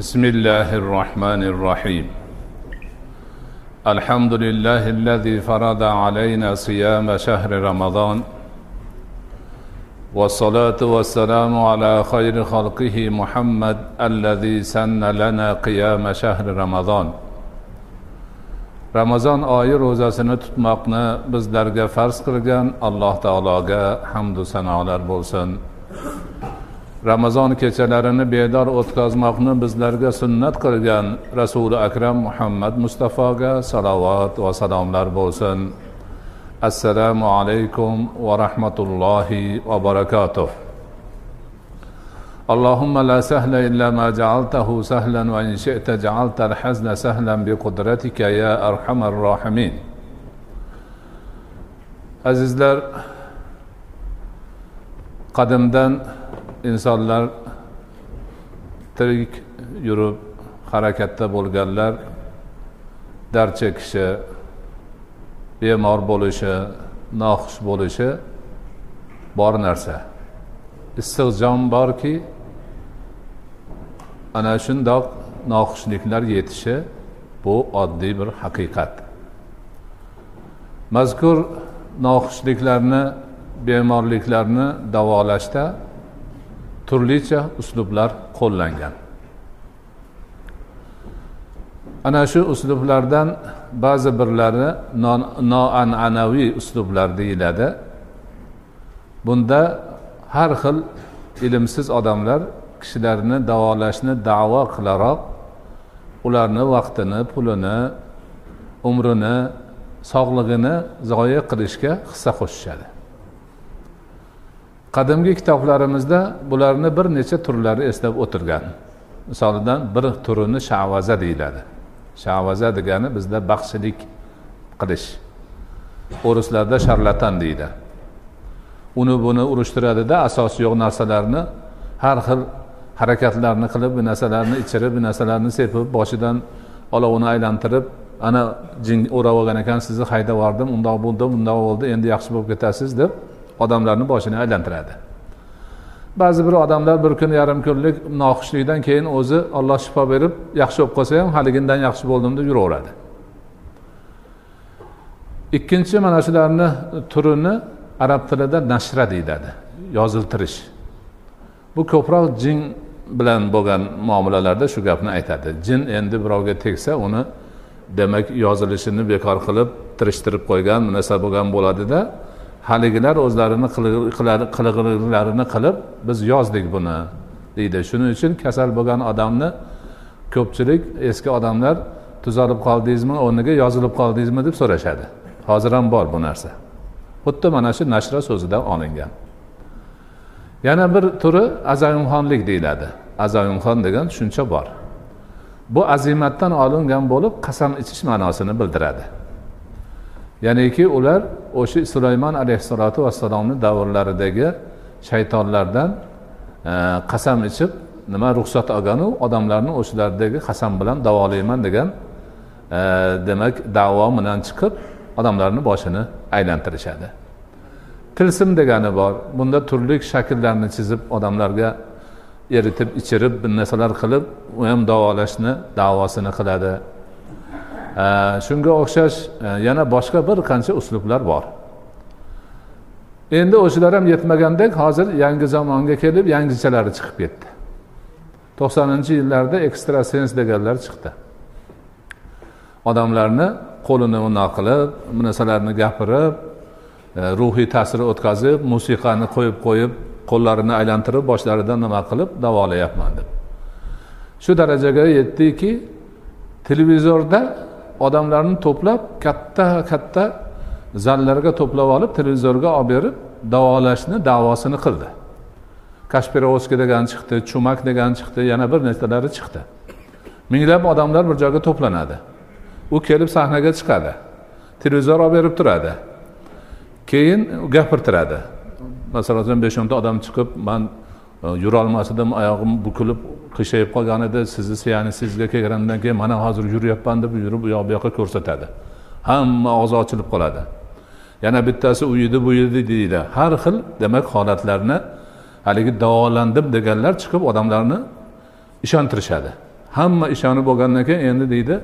بسم الله الرحمن الرحيم. الحمد لله الذي فرض علينا صيام شهر رمضان والصلاة والسلام على خير خلقه محمد الذي سن لنا قيام شهر رمضان ramazon oyi ro'zasini tutmoqni bizlarga farz qilgan alloh taologa hamdu sanolar bo'lsin ramazon kechalarini bedor o'tkazmoqni bizlarga sunnat qilgan rasuli akram muhammad mustafoga salovat va salomlar bo'lsin السلام عليكم ورحمة الله وبركاته. اللهم لا سهل إلا ما جعلته سهلا وإن شئت جعلت الحزن سهلا بقدرتك يا أرحم الراحمين. Azizler, kadimden insanlar tirik yürüp harekette bulgarlar, dert çekişi, bemor bo'lishi noxush bo'lishi bor narsa. Issiq jon borki ana shundoq noxushliklar yetishi bu oddiy bir haqiqat. Mazkur noxushliklarni bemorliklarni davolashda turlicha uslublar qo'llangan. Ana shu uslublardan ba'zi birlari noan'anaviy uslublar deyiladi. Bunda har xil ilmsiz odamlar kishilarni davolashni davo qilaroq ularni vaqtini pulini umrini sog'lig'ini zoya qilishga hissa qo'shishadi. Qadimgi kitoblarimizda bularni bir necha turlari eslab o'tilgan misolidan bir turini shavaza deyiladi. Shavaza degani bizda baxshilik qilish. O'rislarda sharlatan deydi. Uni buni urushtiradida asosi yo'q narsalarni har xil harakatlarni qilib bu narsalarni ichirib bu narsalarni sepib boshidan olovini aylantirib ana jin o'rab olgan ekan sizni haydab yubordim undoq bo'ldi bundoq bo'ldi endi yaxshi bo'lib ketasiz deb odamlarni boshini aylantiradi. Ba'zi bir odamlar bir kun yarim kunlik noxushlikdan keyin o'zi olloh shifo berib yaxshi bo'lib qolsa ham haligindan yaxshi bo'ldim deb yuraveradi. Ikkinchi mana shularni turini arab tilida nashra deyiladi yoziltirish. Bu ko'proq jin bilan bo'lgan muomalalarda shu gapni aytadi. Jin endi birovga tegsa uni demak yozilishini bekor qilib tirishtirib qo'ygan narsa bo'lgan bo'ladida haligilar o'zlarini qilig'larini qilib biz yozdik buni deydi. Shuning uchun kasal bo'lgan odamni ko'pchilik eski odamlar tuzalib qoldingizmi o'rniga yozilib qoldingizmi? deb so'rashadi. Hozir ham bor bu narsa. Xuddi mana shu nashra so'zidan olingan. Yana bir turi azayumxonlik deyiladi. Azayumxon degan tushuncha bor. Bu azimatdan olingan bo'lib qasam ichish ma'nosini bildiradi. Ya'niki ular o'sha sulaymon alayhissalotu vassalomni davrlaridagi shaytonlardan e, qasam ichib nima ruxsat olganu odamlarni o'shalardagi qasam bilan davolayman degan e, demak davo bilan chiqib odamlarni boshini aylantirishadi. Tilsim degani bor. Bunda turli shakllarni chizib odamlarga eritib ichirib bir narsalar qilib u ham davolashni davosini qiladi. Shunga o'xshash e, yana boshqa bir qancha uslublar bor. Endi o'shalar ham yetmagandek hozir yangi zamonga kelib yangichalari chiqib ketdi. To'qsoninchi yillarda ekstrasens deganlar chiqdi. Odamlarni qo'lini bunaqa qilib bu narsalarni gapirib e, ruhiy ta'sir o'tkazib musiqani qo'yib qo'yib qo'llarini aylantirib boshlaridan nima qilib davolayapman deb. Shu darajaga yetdiki televizorda odamlarni to'plab katta katta zallarga to'plab olib televizorga olib berib davolashni davosini qildi. Kashpirovskiy degan chiqdi chumak degan chiqdi yana bir nechtalari chiqdi. Minglab odamlar bir joyga to'planadi. U kelib sahnaga chiqadi televizor olib berib turadi. Keyin gapirtiradi. Masalan besh o'nta odam chiqib man e, yurolmas edim oyog'im bukilib qiyshayib qolgan edi sizni sizga kelganimdan keyin mana hozir yuryapman deb yurib u yoq bu yoqqa ko'rsatadi. Hamma og'zi ochilib qoladi. Yana bittasi u yedi bu yedi deydi. Har xil demak holatlarni haligi davolandim deganlar chiqib odamlarni ishontirishadi. Hamma ishonib bo'lgandan keyin endi deydi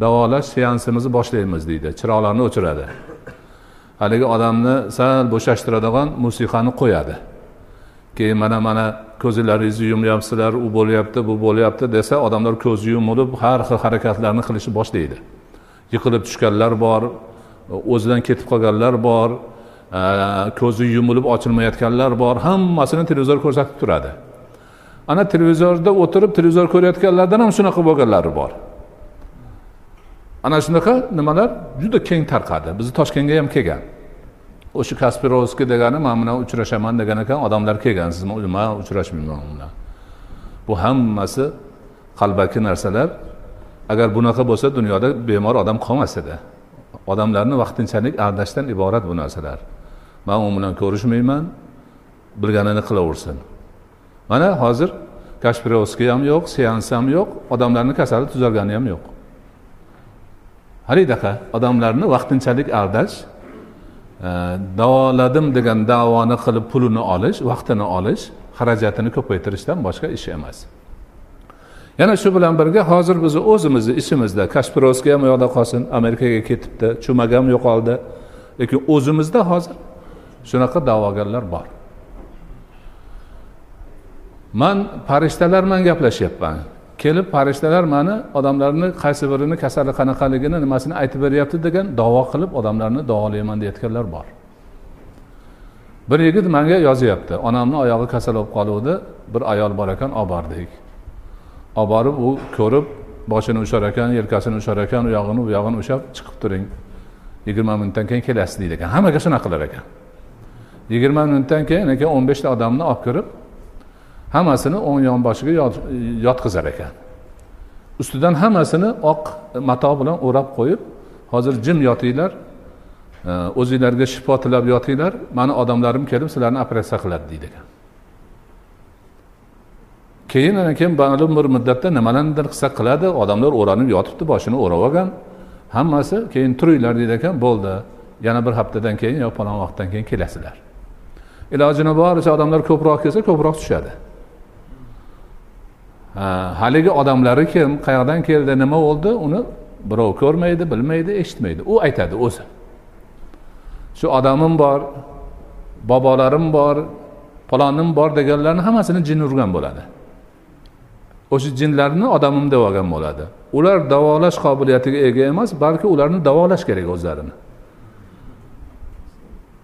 davolash seansimizni boshlaymiz deydi. Chiroqlarni o'chiradi. Haligi odamni sal bo'shashtiradigan musiqani qo'yadi. Keyin mana mana ko'zlaringizni yumyapsizlar u bo'lyapti bu bo'lyapti desa odamlar ko'zi yumilib har xil harakatlarni qilishni boshlaydi. Yiqilib tushganlar bor o'zidan ketib qolganlar bor ko'zi yumilib ochilmayotganlar bor hammasini televizor ko'rsatib turadi. Ana televizorda o'tirib televizor ko'rayotganlardan ham shunaqa bo'lganlari bor. Ana shunaqa nimalar juda keng tarqadi. Bizni toshkentga ham kelgan. O'sha kasperovskiy degani man bilan uchrashaman degan ekan odamlar kelgan siz man uchrashmayman u bilan bu hammasi qalbaki narsalar. Agar bunaqa bo'lsa dunyoda bemor odam qolmas edi. Odamlarni vaqtinchalik aldashdan iborat bu narsalar. Man u bilan ko'rishmayman bilganini qilaversin. Mana hozir kashpirovskiy ham yo'q seans ham yo'q odamlarni kasali tuzalgani ham yo'q. Halidaqa odamlarni vaqtinchalik aldash davoladim degan davoni qilib pulini olish vaqtini olish xarajatini ko'paytirishdan boshqa ish emas. Yana shu bilan birga hozir bizni o'zimizni ishimizda kashpirovskiy ham u yoqda qolsin amerikaga ketibdi chumak ham yo'qoldi. Lekin o'zimizda hozir shunaqa da'vogarlar bor. Man farishtalar bilan gaplashyapman. Kelib farishtalar mani odamlarni qaysi birini kasali qanaqaligini nimasini aytib beryapti degan davo qilib odamlarni davolayman deyayotganlar bor. Bir yigit manga yozyapti onamni oyog'i kasal bo'lib qoluvdi bir ayol bor ekan olib bordik olib borib u ko'rib boshini ushlar ekan yelkasini ushlar ekan u yog'ini bu yog'ini ushlab chiqib turing. Yigirma minutdan keyin kelasiz deydi ekan hammaga shunaqa qilar ekan. Yigirma minutdan keyin keyin o'n beshta odamni olib kirib hammasini o'ng yonboshiga yotqizar ekan. Ustidan hammasini oq mato bilan o'rab qo'yib hozir jim yotinglar e, o'zinglarga shifo tilab yotinglar mani odamlarim kelib sizlarni operatsiya qiladi deydi ekan. Keyin ana keyin ma'lum bir muddatda nimalarnidir qilsa qiladi odamlar o'ranib yotibdi boshini o'rab olgan hammasi keyin turinglar deydi ekan bo'ldi yana bir haftadan keyin yo palon vaqtdan keyin kelasizlar ilojini boricha odamlar ko'proq kelsa ko'proq tushadi. Haligi odamlari kim qayoqdan keldi nima bo'ldi uni birov ko'rmaydi bilmaydi eshitmaydi. U aytadi o'zi. Shu odamim bor bobolarim bor palonim bor deganlarni hammasini jin urgan bo'ladi. O'sha jinlarni odamim deb olgan bo'ladi. Ular davolash qobiliyatiga ega emas balki ularni davolash kerak o'zlarini.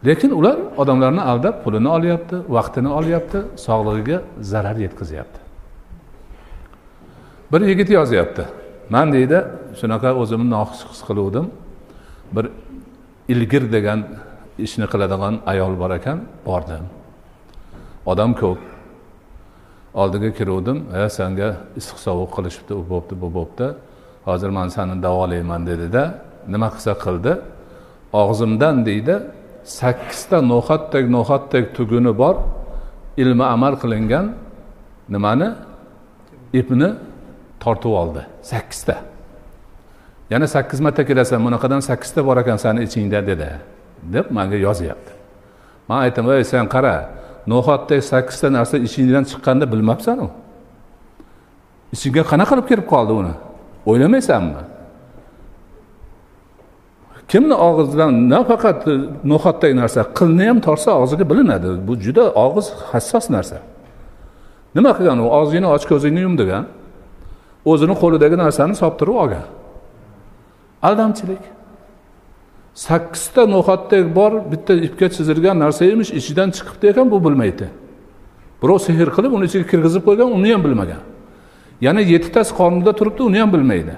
Lekin ular odamlarni aldab pulini olyapti vaqtini olyapti sog'lig'iga zarar yetkazyapti. Bir yigit yozyapti. Man deydi shunaqa o'zimni noxush his qiluvdim. Bir ilgir degan ishni qiladigan ayol bor ekan bordim. Odam ko'p. Oldiga kiruvdim. E sanga issiq sovuq qilishibdi u bo'pti bu bo'pti. Hozir man seni davolayman dedida. Nima qilsa qildi. Og'zimdan deydi sakkizta no'xatdek no'xatdek tuguni bor. Ilmi amal qilingan nimani? Ipni tortib oldi. Sakkizta. Yana sakkiz marta kelasan bunaqadan sakkizta bor ekan sani ichingda dedi. Deb manga yozyapti. Man aytdim ey sen qara no'xatdek sakkizta narsa ichingdan chiqqanini bilmabsanu. Ichingga qanaqa qilib kirib qoldi uni? O'ylamaysanmi kimni og'zidan nafaqat no'xatdek narsa qilni ham tortsa og'ziga bilinadi bu juda og'iz hassos narsa. Nima qilgan u? Og'zingni och ko'zingni yum degan o'zini qo'lidagi narsani soptirib olgan. Aldamchilik. Sakkizta no'xatdek bor bitta ipga chizilgan narsa emish ichidan chiqibdi ekan bu bilmaydi. Birov sehr qilib uni ichiga kirgizib qo'ygan uni ham bilmagan. Yana yettitasi qornida turibdi uni ham bilmaydi.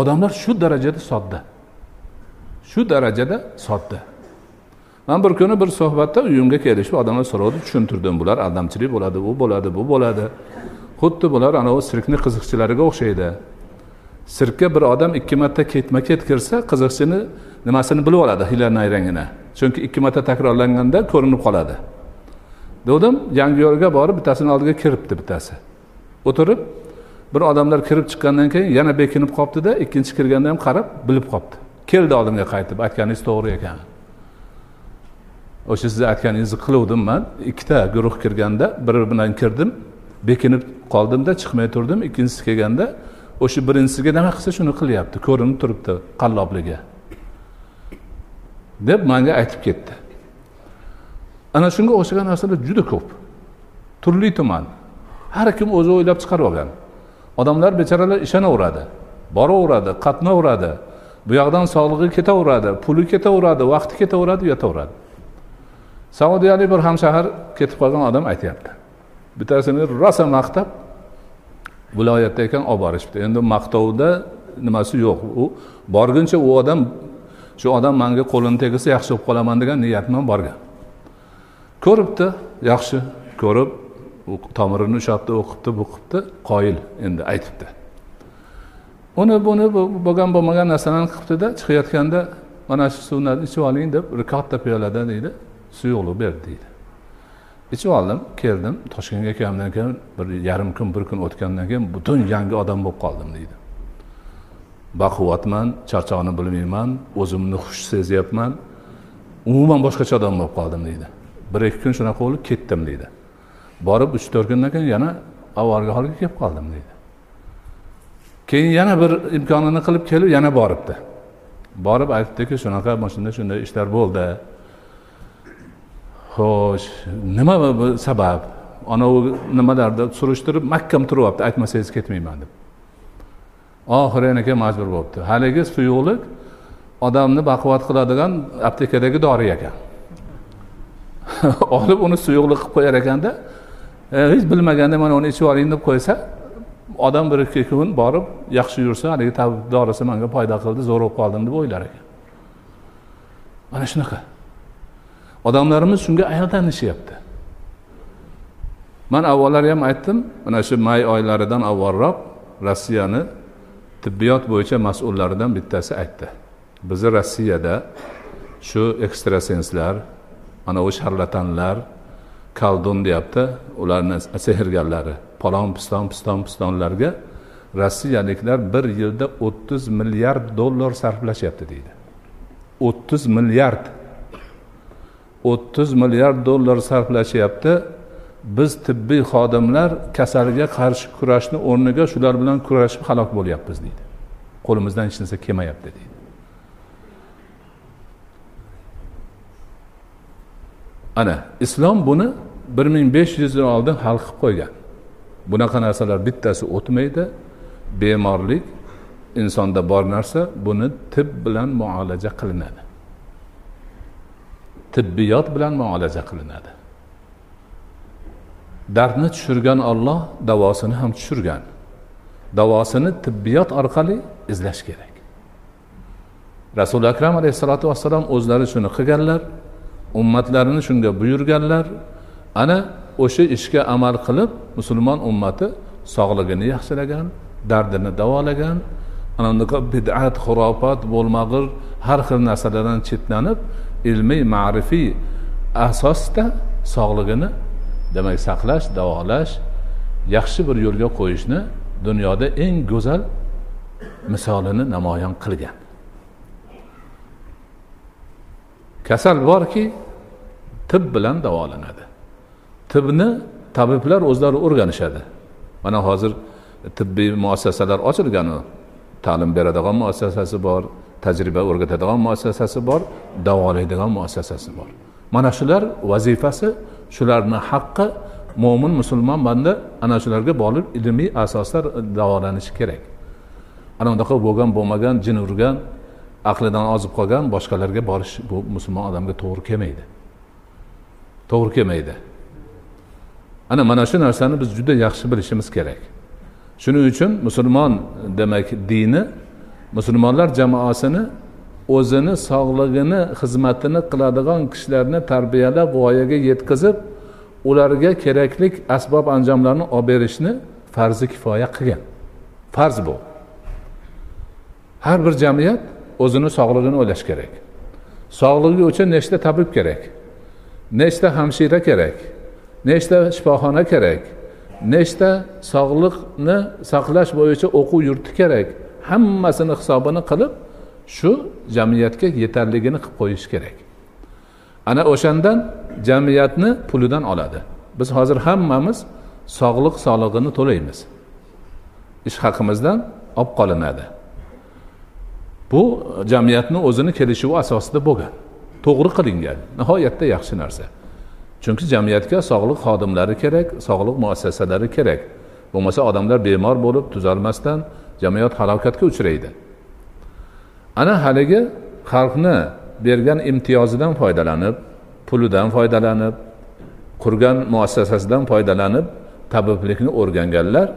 Odamlar shu darajada sodda shu darajada sodda man bir kuni bir suhbatda uyimga kelishib odamlar so'rovdi tushuntirdim bular aldamchilik bo'ladi u bo'ladi bu bo'ladi. Xuddi bular anavi sirkni qiziqchilariga o'xshaydi. Sirkka bir odam ikki marta ketma ket kirsa qiziqchini nimasini bilib oladi hiyla nayrangini chunki ikki marta takrorlanganda ko'rinib qoladi. Degandim yangi yo'lga borib bittasini oldiga kiribdi bittasi. O'tirib bir odamlar kirib chiqqandan keyin yana bekinib qolibdida ikkinchi kirganda ham qarab bilib qolibdi keldi oldimga qaytib aytganingiz to'g'ri ekan. O'sha siz aytganingizni qiluvdim man. Ikkita guruh kirganda biri bilan kirdim. Bekinib qoldimda chiqmay turdim. Ikkinchisi kelganda o'sha birinchisiga nima qilsa shuni qilyapti ko'rinib turibdi qallobligi deb manga aytib ketdi. Ana shunga o'xshagan narsalar juda ko'p. Turli tuman. Har kim o'zi o'ylab chiqarib olgan. Odamlar bechoralar ishonaveradi boraveradi qatnaveradi bu yoqdan sog'lig'i ketaveradi puli ketaveradi vaqti ketaveradi yotaveradi. Saudiyalik bir hamshahar ketib qolgan odam aytyapti. Bittasini rosa maqtab viloyatda ekan olib borishibdi. Endi maqtovda nimasi yo'q. U borguncha u odam shu odam manga qo'lini tegizsa yaxshi bo'lib qolaman degan niyat bilan borgan. Ko'ribdi yaxshi ko'rib tomirini ushlabdi o'qibdi buqibdi qoyil endi aytibdi. Uni buni bo'lgan bo'lmagan narsalarni qilibdida chiqayotganda mana shu suvni ichib oling deb bir katta piyolada deydi suyuqlik berdi deydi. Ichib oldim keldim. Toshkentga kelgandan keyin bir yarim kun bir kun o'tgandan keyin butun yangi odam bo'lib qoldim deydi. Baquvvatman charchoqni bilmayman o'zimni xush sezyapman. Umuman boshqacha odam bo'lib qoldim deydi. Bir ikki kun shunaqa bo'lib ketdim deydi. Borib uch to'rt kundan keyin yana avvalgi holga kelib qoldim deydi. Keyin yana bir imkonini qilib kelib yana boribdi. Borib aytdiki shunaqa mana shunday shunday ishlar bo'ldi. Xo'sh nima bu sabab? Anavi nimalarda surishtirib mahkam turyapti aytmasangiz ketmayman deb. Oxiri yana keyin majbur bo'libdi. Haligi suyuqlik odamni baquvvat qiladigan aptekadagi dori ekan. Olib uni suyuqlik qilib qo'yar ekanda e, hech bilmaganda mana uni ichib oling deb qo'ysa odam bir ikki kun borib yaxshi yursa haligi tabib dorisi manga foyda qildi zo'r bo'lib qoldim deb o'ylar ekan. Mana shunaqa. Odamlarimiz shunga aldanishyapti man avvallari ham aytdim mana shu may oylaridan avvalroq rossiyani tibbiyot bo'yicha mas'ullaridan bittasi aytdi. Bizni rossiyada shu ekstrasenslar mana u sharlatanlar kaldun deyapti ularni sehrgarlari palon piston piston pistonlarga rossiyaliklar bir yilda o'ttiz milliard dollar sarflashyapti deydi. O'ttiz milliard o'ttiz milliard dollar sarflashyapti. Biz tibbiy xodimlar kasalga qarshi kurashni o'rniga shular bilan kurashib halok bo'lyapmiz deydi. Qo'limizdan hech narsa kelmayapti deydi. Ana islom buni bir ming besh yuz yil oldin hal qilib qo'ygan. Bunaqa narsalar bittasi o'tmaydi. Bemorlik insonda bor narsa buni tib bilan muolaja qilinadi. Tibbiyot bilan muolaja qilinadi. Dardni tushirgan olloh davosini ham tushirgan. Davosini tibbiyot orqali izlash kerak. Rasuli akram alayhissalotu vassalom o'zlari shuni qilganlar ummatlarini shunga buyurganlar. Ana o'sha ishga amal qilib musulmon ummati sog'lig'ini yaxshilagan dardini davolagan. Ana unaqa bid'at xurofot bo'lmag'ir har xil narsalardan chetlanib ilmiy ma'rifiy asosda sog'lig'ini demak saqlash davolash yaxshi bir yo'lga qo'yishni dunyoda eng go'zal misolini namoyon qilgan. Kasal borki tib bilan davolanadi. Tibni tabiblar o'zlari o'rganishadi. Mana hozir tibbiy muassasalar ochilgan ta'lim beradigan muassasasi bor tajriba o'rgatadigan muassasasi bor davolaydigan muassasasi bor. Mana shular vazifasi shularni haqqi mo'min musulmon banda ana shularga borib ilmiy asosda davolanishi kerak. Ana unaqa bo'lgan bo'lmagan jin urgan aqlidan ozib qolgan boshqalarga borish bu musulmon odamga to'g'ri kelmaydi. To'g'ri kelmaydi. Ana mana shu narsani biz juda yaxshi bilishimiz kerak. Shuning uchun musulmon demak dini musulmonlar jamoasini o'zini sog'lig'ini xizmatini qiladigan kishilarni tarbiyalab voyaga yetkazib ularga kerakli asbob anjomlarni olib berishni farzi kifoya qilgan. Farz bu. Har bir jamiyat o'zini sog'lig'ini o'ylash kerak. Sog'ligi uchun nechta tabib kerak? Nechta hamshira kerak? Nechta shifoxona kerak? Nechta sog'liqni saqlash bo'yicha o'quv yurti kerak? Hammasini hisobini qilib shu jamiyatga yetarligini qilib qo'yish kerak. Ana o'shandan jamiyatni pulidan oladi. Biz hozir hammamiz sog'liq solig'ini to'laymiz. Ish haqimizdan olib qolinadi. Bu jamiyatni o'zini kelishuvi asosida bo'lgan. To'g'ri qilingan nihoyatda yaxshi narsa. Chunki jamiyatga sog'liq xodimlari kerak sog'liq muassasalari kerak. Bo'lmasa odamlar bemor bo'lib tuzalmasdan jamiyat halokatga uchraydi. Ana haligi xalqni bergan imtiyozidan foydalanib pulidan foydalanib qurgan muassasasidan foydalanib tabiblikni o'rganganlar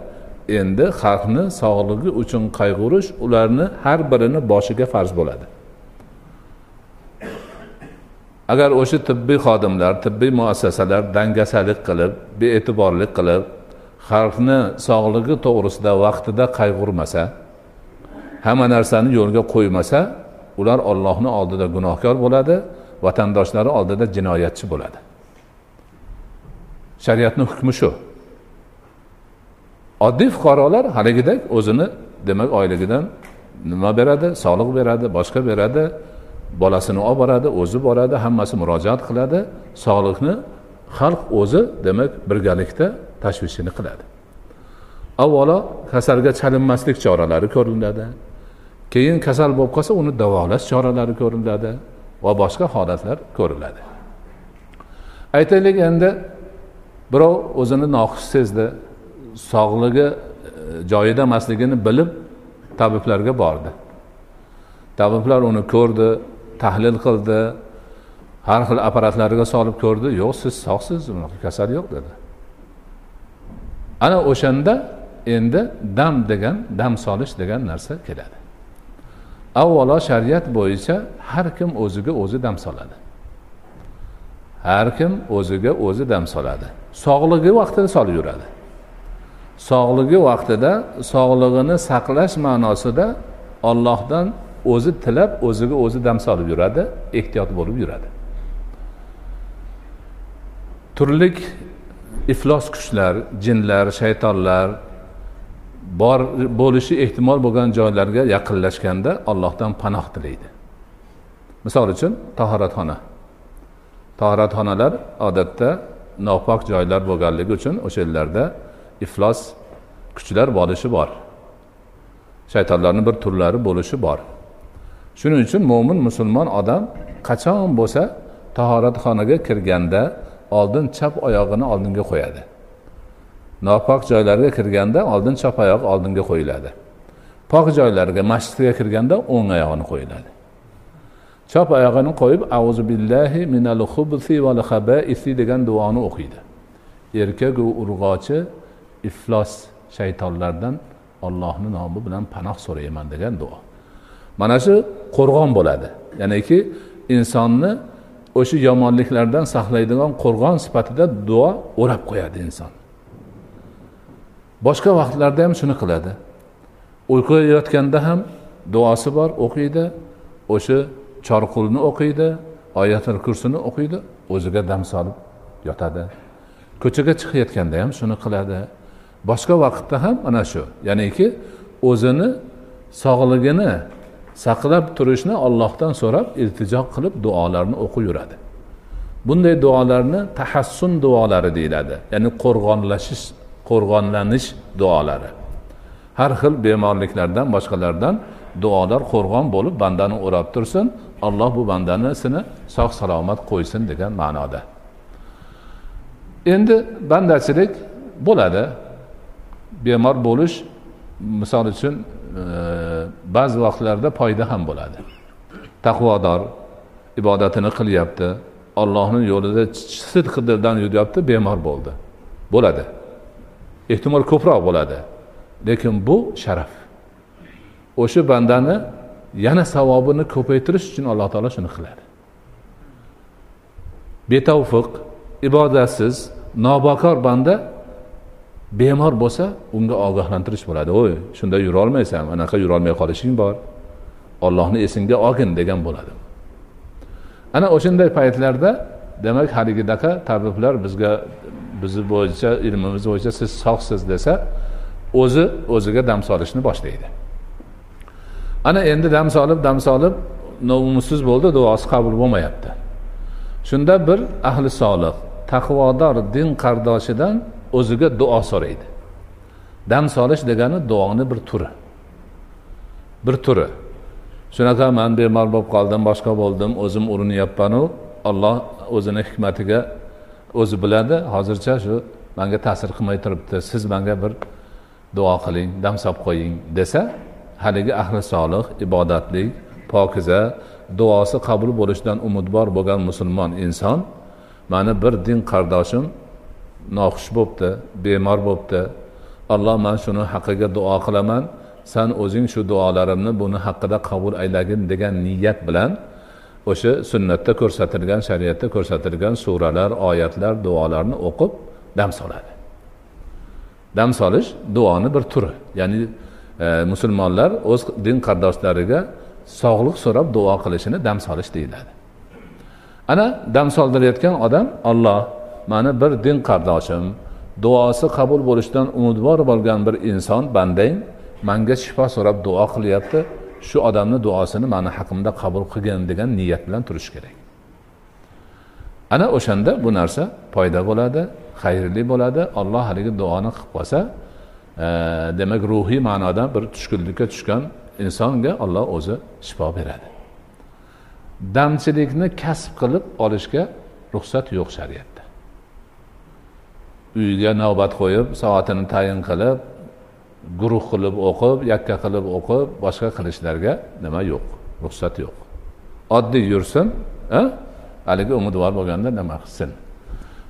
endi xalqni sog'ligi uchun qayg'urish ularni har birini boshiga farz bo'ladi. Agar o'sha tibbiy xodimlar tibbiy muassasalar dangasalik qilib bee'tiborlik qilib xalqni sog'ligi to'g'risida vaqtida qayg'urmasa hamma narsani yo'lga qo'ymasa ular ollohni oldida gunohkor bo'ladi vatandoshlari oldida jinoyatchi bo'ladi. Shariatni hukmi shu. Oddiy fuqarolar haligidek o'zini demak oyligidan nima beradi? Soliq beradi boshqa beradi bolasini olib boradi o'zi boradi hammasi murojaat qiladi. Sog'liqni xalq o'zi demak birgalikda tashvishini qiladi. Avvalo kasalga chalinmaslik choralari ko'riladi. Keyin kasal bo'lib qolsa uni davolash choralari ko'riladi va boshqa holatlar ko'riladi. Aytaylik endi birov o'zini noxush sezdi sog'ligi e, joyida emasligini bilib tabiblarga bordi. Tabiblar uni ko'rdi tahlil qildi har xil apparatlarga solib ko'rdi yo'q siz sog'siz kasal yo'q dedi. Ana o'shanda endi dam degan dam solish degan narsa keladi. Avvalo shariat bo'yicha har kim o'ziga o'zi dam soladi. Har kim o'ziga o'zi dam soladi. Sog'ligi vaqtida solib yuradi. Sog'ligi vaqtida sog'lig'ini saqlash ma'nosida ollohdan o'zi tilab o'ziga o'zi dam solib yuradi ehtiyot bo'lib yuradi. Turlik iflos kuchlar jinlar shaytonlar bor bo'lishi ehtimol bo'lgan joylarga yaqinlashganda allohdan panoh tilaydi. Misol uchun tahoratxona. Tahoratxonalar odatda nopok joylar bo'lganligi uchun o'sha yerlarda iflos kuchlar bo'lishi bor. Shaytonlarni bir turlari bo'lishi bor. Shuning uchun mo'min musulmon odam qachon bo'lsa tahoratxonaga kirganda oldin chap oyog'ini oldinga qo'yadi. Nopok joylarga kirganda oldin chap oyoq oldinga qo'yiladi. Pok joylarga masjidga kirganda o'ng oyog'ini qo'yiladi. Chap oyog'ini qo'yib auzu billahi minal xubsi val habaisi degan duoni o'qiydi. Erkaku urg'ochi iflos shaytonlardan ollohni nomi bilan panoh so'rayman degan duo. Mana shu qo'rg'on bo'ladi. Ya'niki insonni o'sha yomonliklardan saqlaydigan qo'rg'on sifatida duo o'rab qo'yadi inson. Boshqa vaqtlarda ham shuni qiladi. Uyqulayotganda ham duosi bor o'qiydi. O'sha chorqulni o'qiydi oyatil kursini o'qiydi o'ziga dam solib yotadi. Ko'chaga chiqayotganda ham shuni qiladi. Boshqa vaqtda ham mana shu ya'niki o'zini sog'ligini saqlab turishni ollohdan so'rab iltijo qilib duolarni o'qib yuradi bunday duolarni tahassun duolari deyiladi ya'ni qo'rg'onlashish qo'rg'onlanish duolari. Har xil bemorliklardan boshqalardan duolar qo'rg'on bo'lib bandani o'rab tursin alloh bu bandanisini sog' salomat qo'ysin degan ma'noda. Endi bandachilik bo'ladi. Bemor bo'lish misol uchun E, ba'zi vaqtlarda foyda ham bo'ladi. Taqvodor ibodatini qilyapti ollohni yo'lida sidq dildan yuryapti bemor bo'ldi. Bo'ladi. Ehtimol ko'proq bo'ladi. Lekin bu sharaf. O'sha bandani yana savobini ko'paytirish uchun alloh taolo shuni qiladi. Betavfiq ibodatsiz nobakor banda bemor bo'lsa unga ogohlantirish bo'ladi. Oy shunda yurolmaysan anaqa yurolmay qolishing bor. Ollohni esingga olgin degan bo'ladi. Ana o'shanday paytlarda demak haligidaqa tabiblar bizga bizni bo'yicha ilmimiz bo'yicha siz sog'siz desa o'zi o'ziga dam solishni boshlaydi. Ana endi dam solib dam solib nomusiz bo'ldi duosi qabul bo'lmayapti. Shunda bir ahli solih taqvodor din qardoshidan o'ziga duo so'raydi. Dam solish degani duoni bir turi. Bir turi. Shunaqa man bemor bo'lib qoldim boshqa bo'ldim o'zim urinyapmanu olloh o'zini hikmatiga o'zi biladi. Hozircha shu manga ta'sir qilmay turibdi. Siz manga bir duo qiling dam solib qo'ying desa haligi ahli solih ibodatli pokiza duosi qabul bo'lishidan umidvor bo'lgan musulmon inson mani bir din qardoshim noxush bo'libdi bemor bo'libdi alloh man shuni haqqiga duo qilaman. San o'zing shu duolarimni buni haqida qabul aylagin degan niyat bilan o'sha sunnatda ko'rsatilgan shariatda ko'rsatilgan suralar oyatlar duolarni o'qib dam soladi. Dam solish duoni bir turi. Ya'ni e, musulmonlar o'z din qardoshlariga sog'liq so'rab duo qilishini dam solish deyiladi. Ana dam soldirayotgan odam olloh mani bir din qardoshim duosi qabul bo'lishidan umidvor bo'lgan bir inson bandang manga shifo so'rab duo qilyapti shu odamni duosini mani haqimda qabul qilgin degan niyat bilan turish kerak. Ana o'shanda bu narsa foyda bo'ladi xayrli bo'ladi. Olloh haligi duoni qilib qolsa e, demak ruhiy ma'noda bir tushkunlikka tushgan insonga olloh o'zi shifo beradi. Damchilikni kasb qilib olishga ruxsat yo'q shariatda uyiga navbat qo'yib soatini tayin qilib guruh qilib o'qib yakka qilib o'qib boshqa qilishlarga nima yo'q ruxsat yo'q. Oddiy yursin haligi umidvor bo'lganda nima qilsin?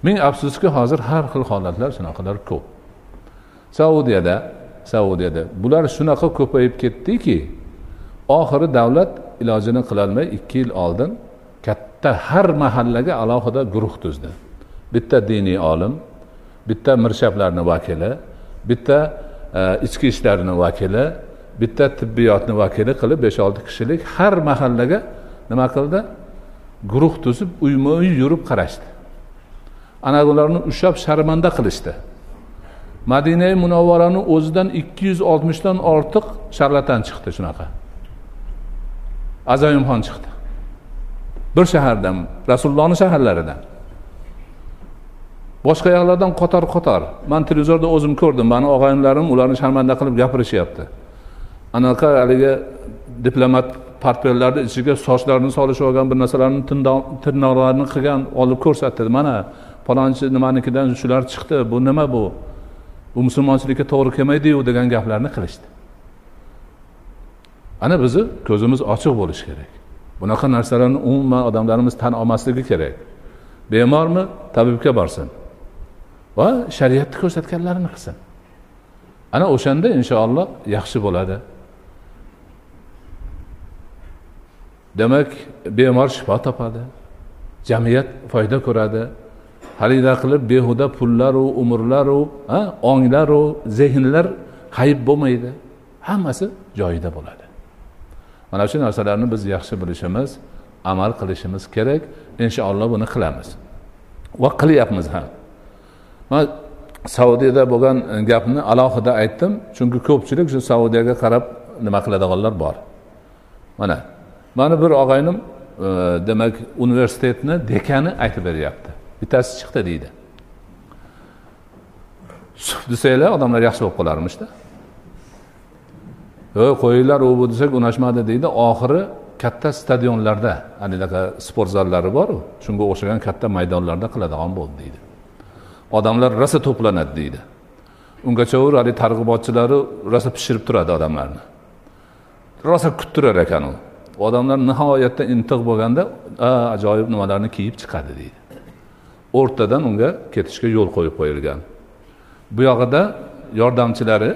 Ming afsuski hozir har xil holatlar shunaqalar ko'p. Saudiyada saudiyada bular shunaqa ko'payib ketdiki oxiri davlat ilojini qilolmay ikki yil oldin katta har mahallaga alohida guruh tuzdi. Bitta diniy olim bitta mirshablarni vakili bitta e, ichki ishlarni vakili bitta tibbiyotni vakili qilib besh olti kishilik har mahallaga nima qildi? Guruh tuzib uyma uy yurib qarashdi. Ana ularni ushlab sharmanda qilishdi. Madinai munavvarani o'zidan ikki yuz oltmishdan ortiq sharlatan chiqdi shunaqa. Azoyimxon chiqdi. Bir shahardan rasulullohni shaharlaridan. Boshqa yoqlardan qator qator man televizorda o'zim ko'rdim. Mani og'aynilarim ularni sharmanda qilib gapirishyapti. Anaqa haligi diplomat portfellarni ichiga sochlarini solishib olgan bir narsalarni tirnoqlarini qilgan olib ko'rsatdi. Mana falonchi nimanikidan shular chiqdi. Bu nima bu? Bu musulmonchilikka to'g'ri kelmaydiyu degan gaplarni qilishdi. Ana bizni ko'zimiz ochiq bo'lishi kerak. Bunaqa narsalarni umuman odamlarimiz tan olmasligi kerak. Bemormi? Tabibga borsin. Va shariatni ko'rsatganlarini qilsin. Ana o'shanda inshaalloh yaxshi bo'ladi. Demak bemor shifo topadi jamiyat foyda ko'radi. Halida qilib behuda pullaru umrlaru onglaru zehnlar hayib bo'lmaydi. Hammasi joyida bo'ladi. Mana shu narsalarni biz yaxshi bilishimiz amal qilishimiz kerak. Inshaalloh buni qilamiz. Va qilyapmiz ham. Man saudiyada bo'lgan e, gapni alohida aytdim. Chunki ko'pchilik shu saudiyaga qarab nima qiladiganlar bor. Mana mani bir og'aynim e, demak universitetni dekani aytib beryapti. Bittasi chiqdi deydi. Suf desanglar odamlar yaxshi bo'lib qolarmishda. Yo'q qo'yinglar u bu desak unashmadi deydi. Oxiri katta stadionlarda anaqa sport zallari boru shunga o'xshagan katta maydonlarda qiladigan bo'ldi deydi. Odamlar rosa to'planadi deydi. U haligi targ'ibotchilari rosa pishirib turadi odamlarni. Rosa kuttirar ekan u. Odamlar nihoyatda intiq bo'lganda ajoyib nimalarni kiyib chiqadi deydi. O'rtadan unga ketishga yo'l qo'yib qo'yilgan. Bu yog'ida yordamchilari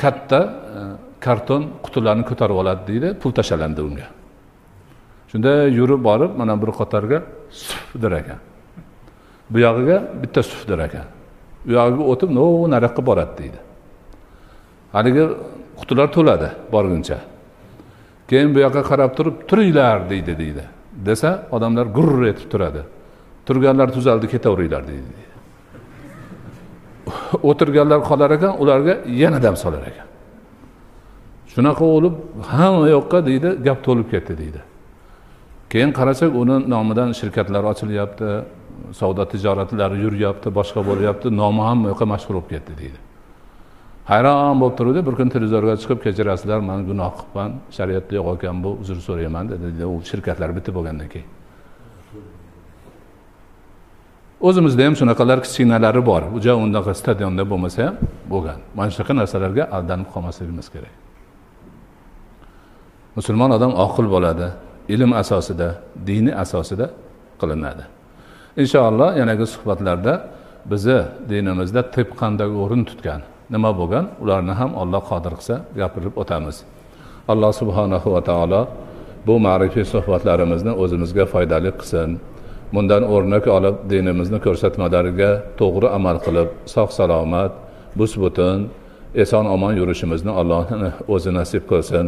katta e, karton qutilarni ko'tarib oladi deydi pul tashlandi unga. Shunda yurib borib mana bir qatorga suf der ekan. Bu yog'iga bitta sufdir ekan. U yog'iga o'tib no nariyoqqa boradi deydi. Haligi qutilar to'ladi borguncha. Keyin bu yoqqa qarab turib turinglar deydi deydi. Desa odamlar gurr etib turadi. Turganlar tuzaldi ketaveringlar deydi o'tirganlar qolar ekan ularga yana dam solar ekan. Shunaqa bo'lib hamma yoqqa deydi gap to'lib ketdi deydi. Keyin qarasak uni nomidan shirkatlar ochilyapti. Savdo tijoratlari yuryapti boshqa bo'lyapti nomi ham yoqqa mashhur bo'lib ketdi deydi. Hayron bo'lib turuvdi bir kun televizorga chiqib kechirasizlar man gunoh qilibman shariatda yo'q ekan bu uzr so'rayman dedi u shirkatlar bitib bo'lgandan keyin. O'zimizda ham shunaqalar kichkinalari bor. Ja undaqa stadionda bo'lmasa ham bo'lgan. Mana shunaqa narsalarga aldanib qolmasligimiz kerak. Musulmon odam oqil bo'ladi ilm asosida dini asosida qilinadi. Inshaalloh yanagi suhbatlarda bizni dinimizda tib qanday o'rin tutgan. Nima bo'lgan? Ularni ham alloh qodir qilsa gapirib o'tamiz. Alloh subhanahu va taolo bu ma'rifiy suhbatlarimizni o'zimizga foydali qilsin. Bundan o'rnak olib dinimizni ko'rsatmalariga to'g'ri amal qilib sog' salomat bus butun eson omon yurishimizni alloh o'zi nasib qilsin.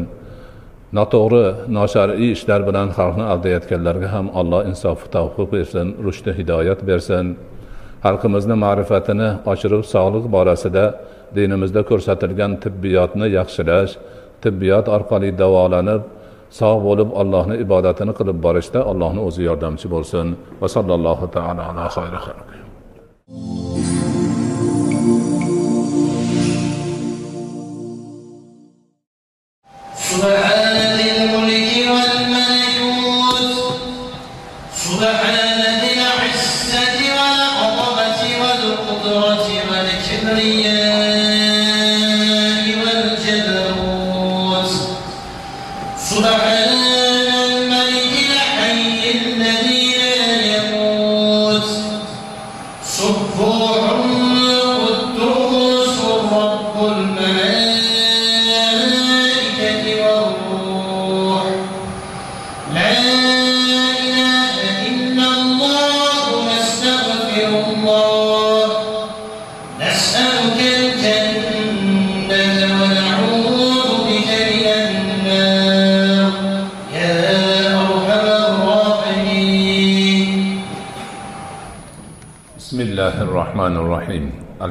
noto'g'ri noshar'iy ishlar bilan xalqni aldayotganlarga ham alloh insofi tavfiq bersin rushdi hidoyat bersin. Xalqimizni ma'rifatini oshirib sog'liq borasida dinimizda ko'rsatilgan tibbiyotni yaxshilash tibbiyot orqali davolanib sog' bo'lib allohni ibodatini qilib borishda allohni o'zi yordamchi bo'lsin. Va sallallohu taolo ala xayri xalqi.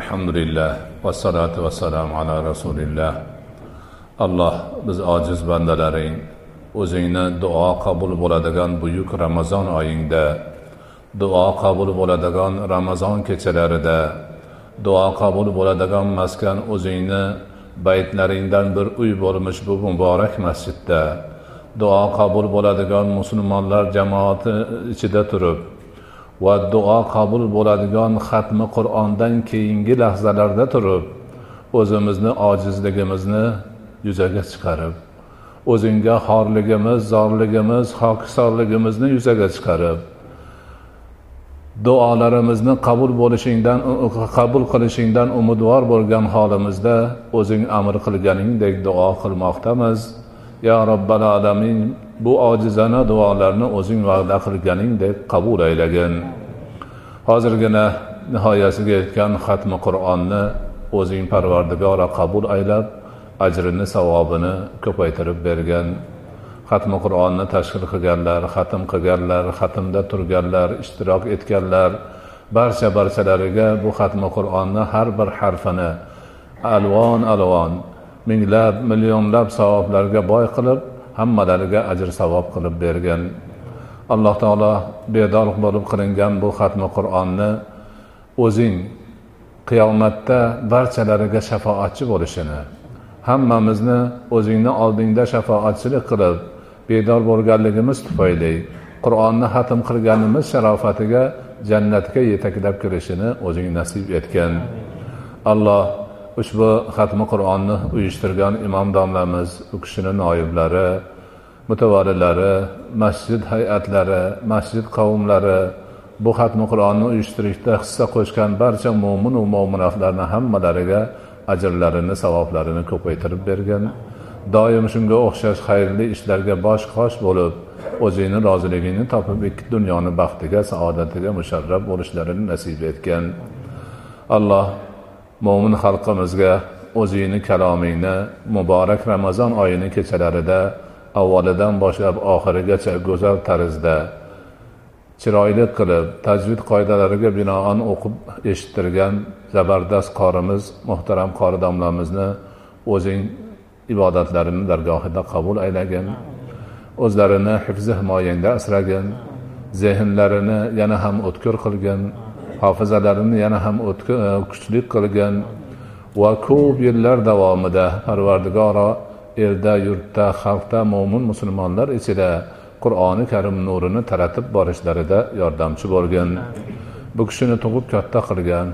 alhamdulillah vassalotu vassalamu ala rasulillah. Alloh biz ojiz bandalaring o'zingni duo qabul bo'ladigan buyuk ramazon oyingda duo qabul bo'ladigan ramazon kechalarida duo qabul bo'ladigan maskan o'zingni baytlaringdan bir uy bo'lmish bu muborak masjidda duo qabul bo'ladigan musulmonlar jamoati ichida turib va duo qabul bo'ladigan xatmi qur'ondan keyingi lahzalarda turib o'zimizni ojizligimizni yuzaga chiqarib o'zingga xorligimiz zorligimiz hokisorligimizni yuzaga chiqarib duolarimizni qabul bo'lishingdan qabul qilishingdan umidvor bo'lgan holimizda o'zing amr qilganingdek duo qilmoqdamiz. Yo robbal alamin bu ojizona duolarni o'zing va'da qilganingdek qabul aylagin. Hozirgina nihoyasiga yetgan xatmi qur'onni o'zing parvardigora qabul aylab ajrini savobini ko'paytirib bergan xatmi qur'onni tashkil qilganlar xatm qilganlar xatmda turganlar ishtirok etganlar barcha barchalariga bu xatmi qur'onni har bir harfini alvon alvon minglab millionlab savoblarga boy qilib hammalariga ajr savob qilib bergan. Alloh taolo bedor bo'lib qilingan bu xatmi qur'onni o'zing qiyomatda barchalariga shafoatchi bo'lishini hammamizni o'zingni oldingda shafoatchilik qilib bedor bo'lganligimiz tufayli qur'onni hatm qilganimiz sharofatiga jannatga yetaklab kirishini o'zing nasib etgin. Alloh ushbu xatmi qur'onni uyushtirgan imom domlamiz u kishini noiblari mutavalilari masjid hayatlari masjid qavmlari bu xatmi qur'onni uyushtirishda hissa qo'shgan barcha mo'minu mo'minatlarni hammalariga ajrlarini savoblarini ko'paytirib bergin doim shunga o'xshash xayrli ishlarga bosh qosh bo'lib o'zingni roziligingni topib ikki dunyoni baxtiga saodatiga musharraf bo'lishlarini nasib etgin alloh mo'min xalqimizga o'zingni kalomingni muborak ramazon oyini kechalarida avvalidan boshlab oxirigacha go'zal tarzda chiroyli qilib tajvid qoidalariga binoan o'qib eshittirgan zabardast qorimiz muhtaram qori domlamizni o'zing ibodatlarini dargohida qabul aylagin. O'zlarini hifzi himoyangda asragin. Zehnlarini yana ham o'tkir qilgin. Hofizalarini yana ham e, kuchli qilgin va ko'p yillar davomida parvardigoro erda yurtda xalqda mo'min musulmonlar ichida qur'oni karim nurini taratib borishlarida yordamchi bo'lgin bu kishini tug'ib katta qilgan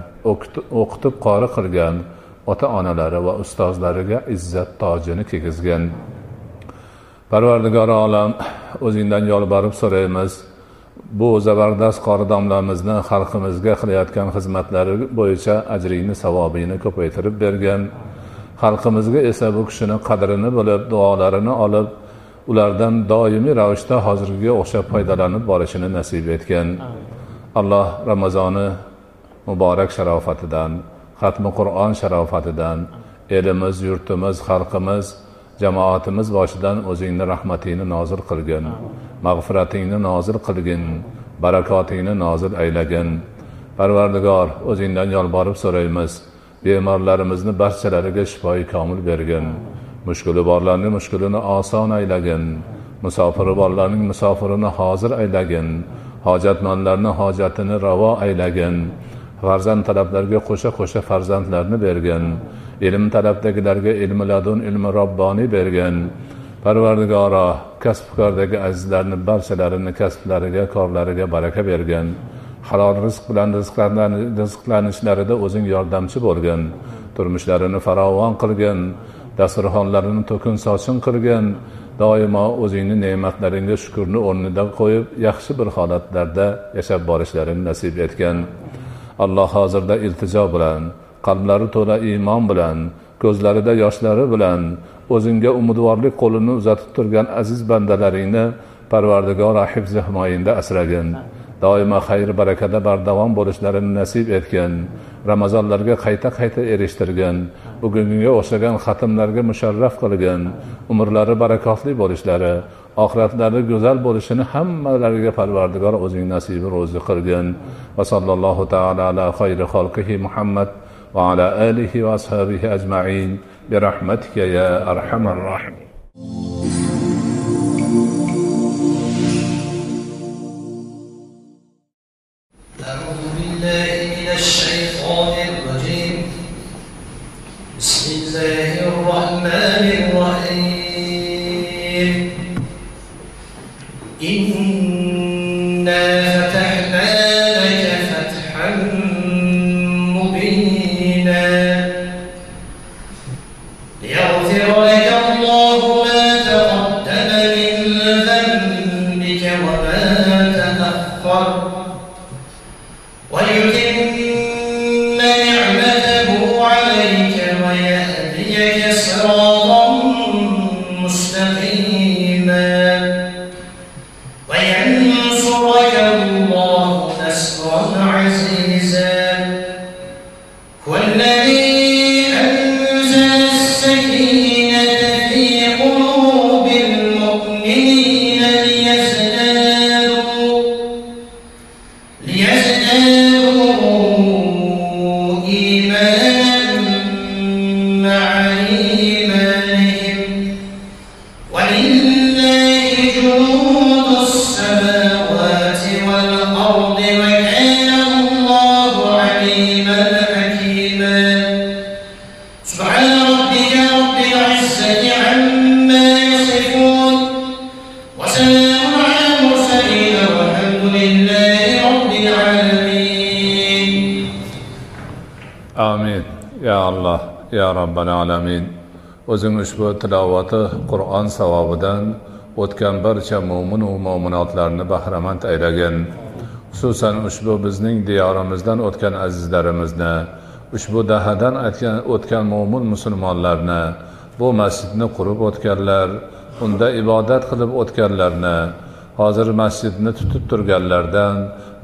o'qitib qori qilgan ota onalari va ustozlariga izzat tojini kiygizgin parvardigori olam o'zingdan yolborib so'raymiz. Bu zabardast qori domlamizni xalqimizga qilayotgan xizmatlari bo'yicha ajringni savobini ko'paytirib bergin xalqimizga esa bu kishini qadrini bilib duolarini olib ulardan doimiy ravishda hozirgiga o'xshab foydalanib borishini nasib etgin alloh ramazoni muborak sharofatidan xatmi qur'on sharofatidan elimiz yurtimiz xalqimiz jamoatimiz boshidan o'zingni rahmatingni nozil qilgin. Mag'firatingni nozil qilgin. Barakotingni nozil aylagin. Parvardigor o'zingdan yolborib so'raymiz. Bemorlarimizni barchalariga shifoyi komil bergin. Mushkuli borlarning mushkulini oson aylagin. Musofiri borlarning musofirini hozir aylagin. Hojatmandlarni hojatini ravo aylagin. Farzand talablarga qo'sha qo'sha farzandlarni bergin. Ilm talabdagilarga ilmi ladun ilmi robboniy bergin parvardigoro kasbkordagi azizlarni barchalarini kasblariga korlariga baraka bergin halol rizq bilan rizqlanishlarida o'zing yordamchi bo'lgin turmushlarini farovon qilgin dasturxonlarini to'kin sochin qilgin doimo o'zingni ne'matlaringga shukurni o'rnida qo'yib yaxshi bir holatlarda yashab borishlarini nasib etgin alloh hozirda iltijo bilan qalblari to'la iymon bilan ko'zlarida yoshlari bilan o'zingga umidvorlik qo'lini uzatib turgan aziz bandalaringni parvardigora hifzi himoyingda asragin. Doimo xayr barakada bardavom bo'lishlarini nasib etgin. Ramazonlarga qayta qayta erishtirgin. Bugungiga o'xshagan xatmlarga musharraf qilgin. Umrlari barakotli bo'lishlari oxiratlari go'zal bo'lishini hammalariga parvardigor o'zing nasibi ro'zi qilgin. Va sallallohu taala ala xayri xalqihi muhammad وعلى آله وأصحابه أجمعين برحمتك يا أرحم الراحمين. ليزدادوا robbil alamin. O'zing ushbu tilovati qur'on savobidan o'tgan barcha mo'minu mo'minotlarni bahramand aylagin. Xususan ushbu bizning diyorimizdan o'tgan azizlarimizni ushbu dahadan o'tgan mo'min musulmonlarni bu masjidni qurib o'tganlar unda ibodat qilib o'tganlarni hozir masjidni tutib turganlardan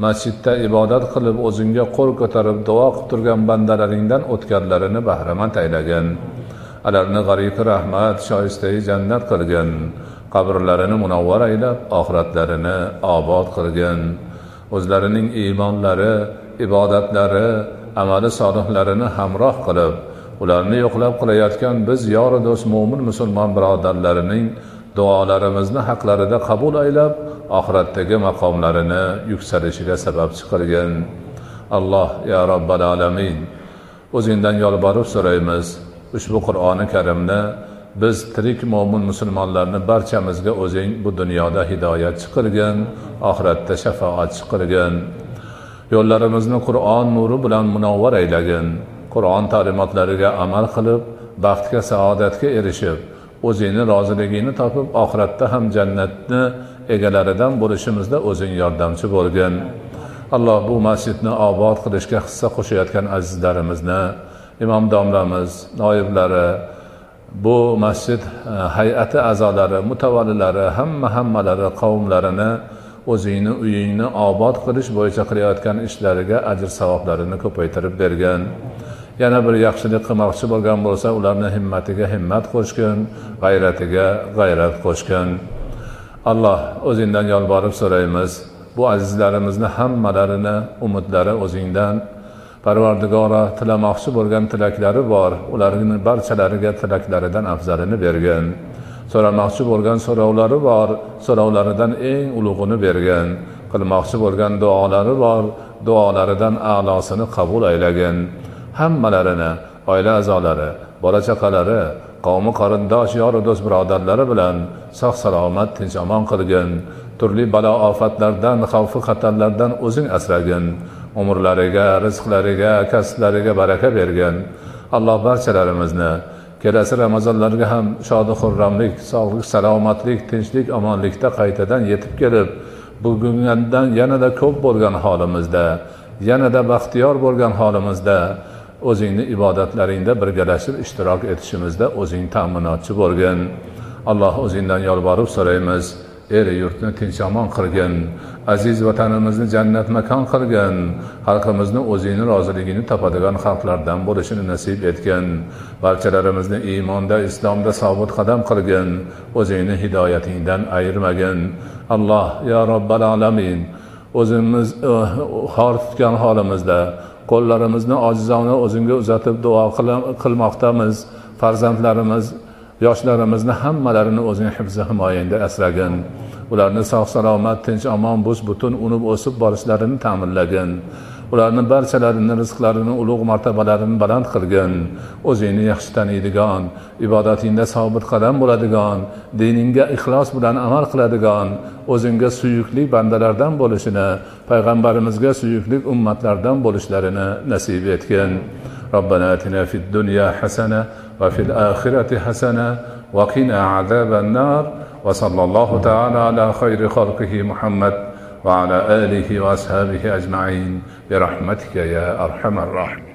masjidda ibodat qilib o'zingga qo'l ko'tarib duo qilib turgan bandalaringdan o'tganlarini bahramand aylagin. Ularni g'ariqi rahmat shoistai jannat qilgin. Qabrlarini munavvar aylab oxiratlarini obod qilgin. O'zlarining iymonlari ibodatlari amali solihlarini hamroh qilib ularni yo'qlab qilayotgan biz yori do'st mo'min musulmon birodarlarining duolarimizni haqlarida qabul aylab oxiratdagi maqomlarini yuksalishiga sababchi qilgin alloh ya robbal alamin o'zingdan yolborib so'raymiz. Ushbu qur'oni karimni biz tirik mo'min musulmonlarni barchamizga o'zing bu dunyoda hidoyatchi qilgin oxiratda shafoatchi qilgin yo'llarimizni qur'on nuri bilan munavvar aylagin. Qur'on ta'limotlariga amal qilib baxtga saodatga erishib o'zingni roziligingni topib oxiratda ham jannatni egalaridan bo'lishimizda o'zing yordamchi bo'lgin. Alloh bu masjidni obod qilishga hissa qo'shayotgan azizlarimizni imom domlamiz noiblari bu masjid e, hay'ati a'zolari mutavallilari hamma hammalari qavmlarini o'zingni uyingni obod qilish bo'yicha qilayotgan ishlariga ajr savoblarini ko'paytirib bergin. Yana bir yaxshilik qilmoqchi bo'lgan bo'lsa ularni himmatiga himmat qo'shgin g'ayratiga g'ayrat qo'shgin. Alloh o'zingdan yolborib so'raymiz. Bu azizlarimizni hammalarini umidlari o'zingdan. Parvardigora tilamoqchi bo'lgan tilaklari bor. Ularni barchalariga tilaklaridan afzalini bergin. So'ramoqchi bo'lgan so'rovlari bor. So'rovlaridan eng ulug'ini bergin. Qilmoqchi bo'lgan duolari bor. Duolaridan a'losini qabul aylagin. Hammalarini oila a'zolari bola chaqalari qavmi qarindosh yoru do'st birodarlari bilan sog' salomat tinch omon qilgin. Turli balo ofatlardan xavfi xatarlardan o'zing asragin. Umrlariga rizqlariga kasblariga baraka bergin. Alloh barchalarimizni kelasi ramazonlarga ham shodi xurramlik sog'lik salomatlik tinchlik omonlikda qaytadan yetib kelib bugundan yanada ko'p bo'lgan holimizda yanada baxtiyor bo'lgan holimizda o'zingni ibodatlaringda birgalashib ishtirok etishimizda o'zing ta'minotchi bo'lgin. Alloh o'zingdan yolvorib so'raymiz. El yurtni tinch omon qilgin. Aziz vatanimizni jannat makon qilgin. Xalqimizni o'zingni roziligini topadigan xalqlardan bo'lishini nasib etgin. Barchalarimizni iymonda islomda sobit qadam qilgin. O'zingni hidoyatingdan ayirmagin. Alloh yo robbal alamin o'zimiz eh, xor tutgan holimizda qo'llarimizni ojizona o'zingga uzatib duo qilmoqdamiz. Farzandlarimiz yoshlarimizni hammalarini o'zing hifzi himoyangda asragin. Ularni sog' salomat tinch omon bus butun unib o'sib borishlarini ta'minlagin. ularni barchalarini rizqlarini ulug' martabalarini baland qilgin o'zingni yaxshi taniydigan ibodatingda sobit qadam bo'ladigan diningga ixlos bilan amal qiladigan o'zingga suyukli bandalardan bo'lishini payg'ambarimizga suyukli ummatlardan bo'lishlarini nasib etgin ربنا اتنا في الدنيا حسنه وفي الاخره حسنه وقنا عذاب النار وصلى الله تعالى على خير خلقه محمد وعلى آله وأصحابه أجمعين برحمتك يا أرحم الراحمين.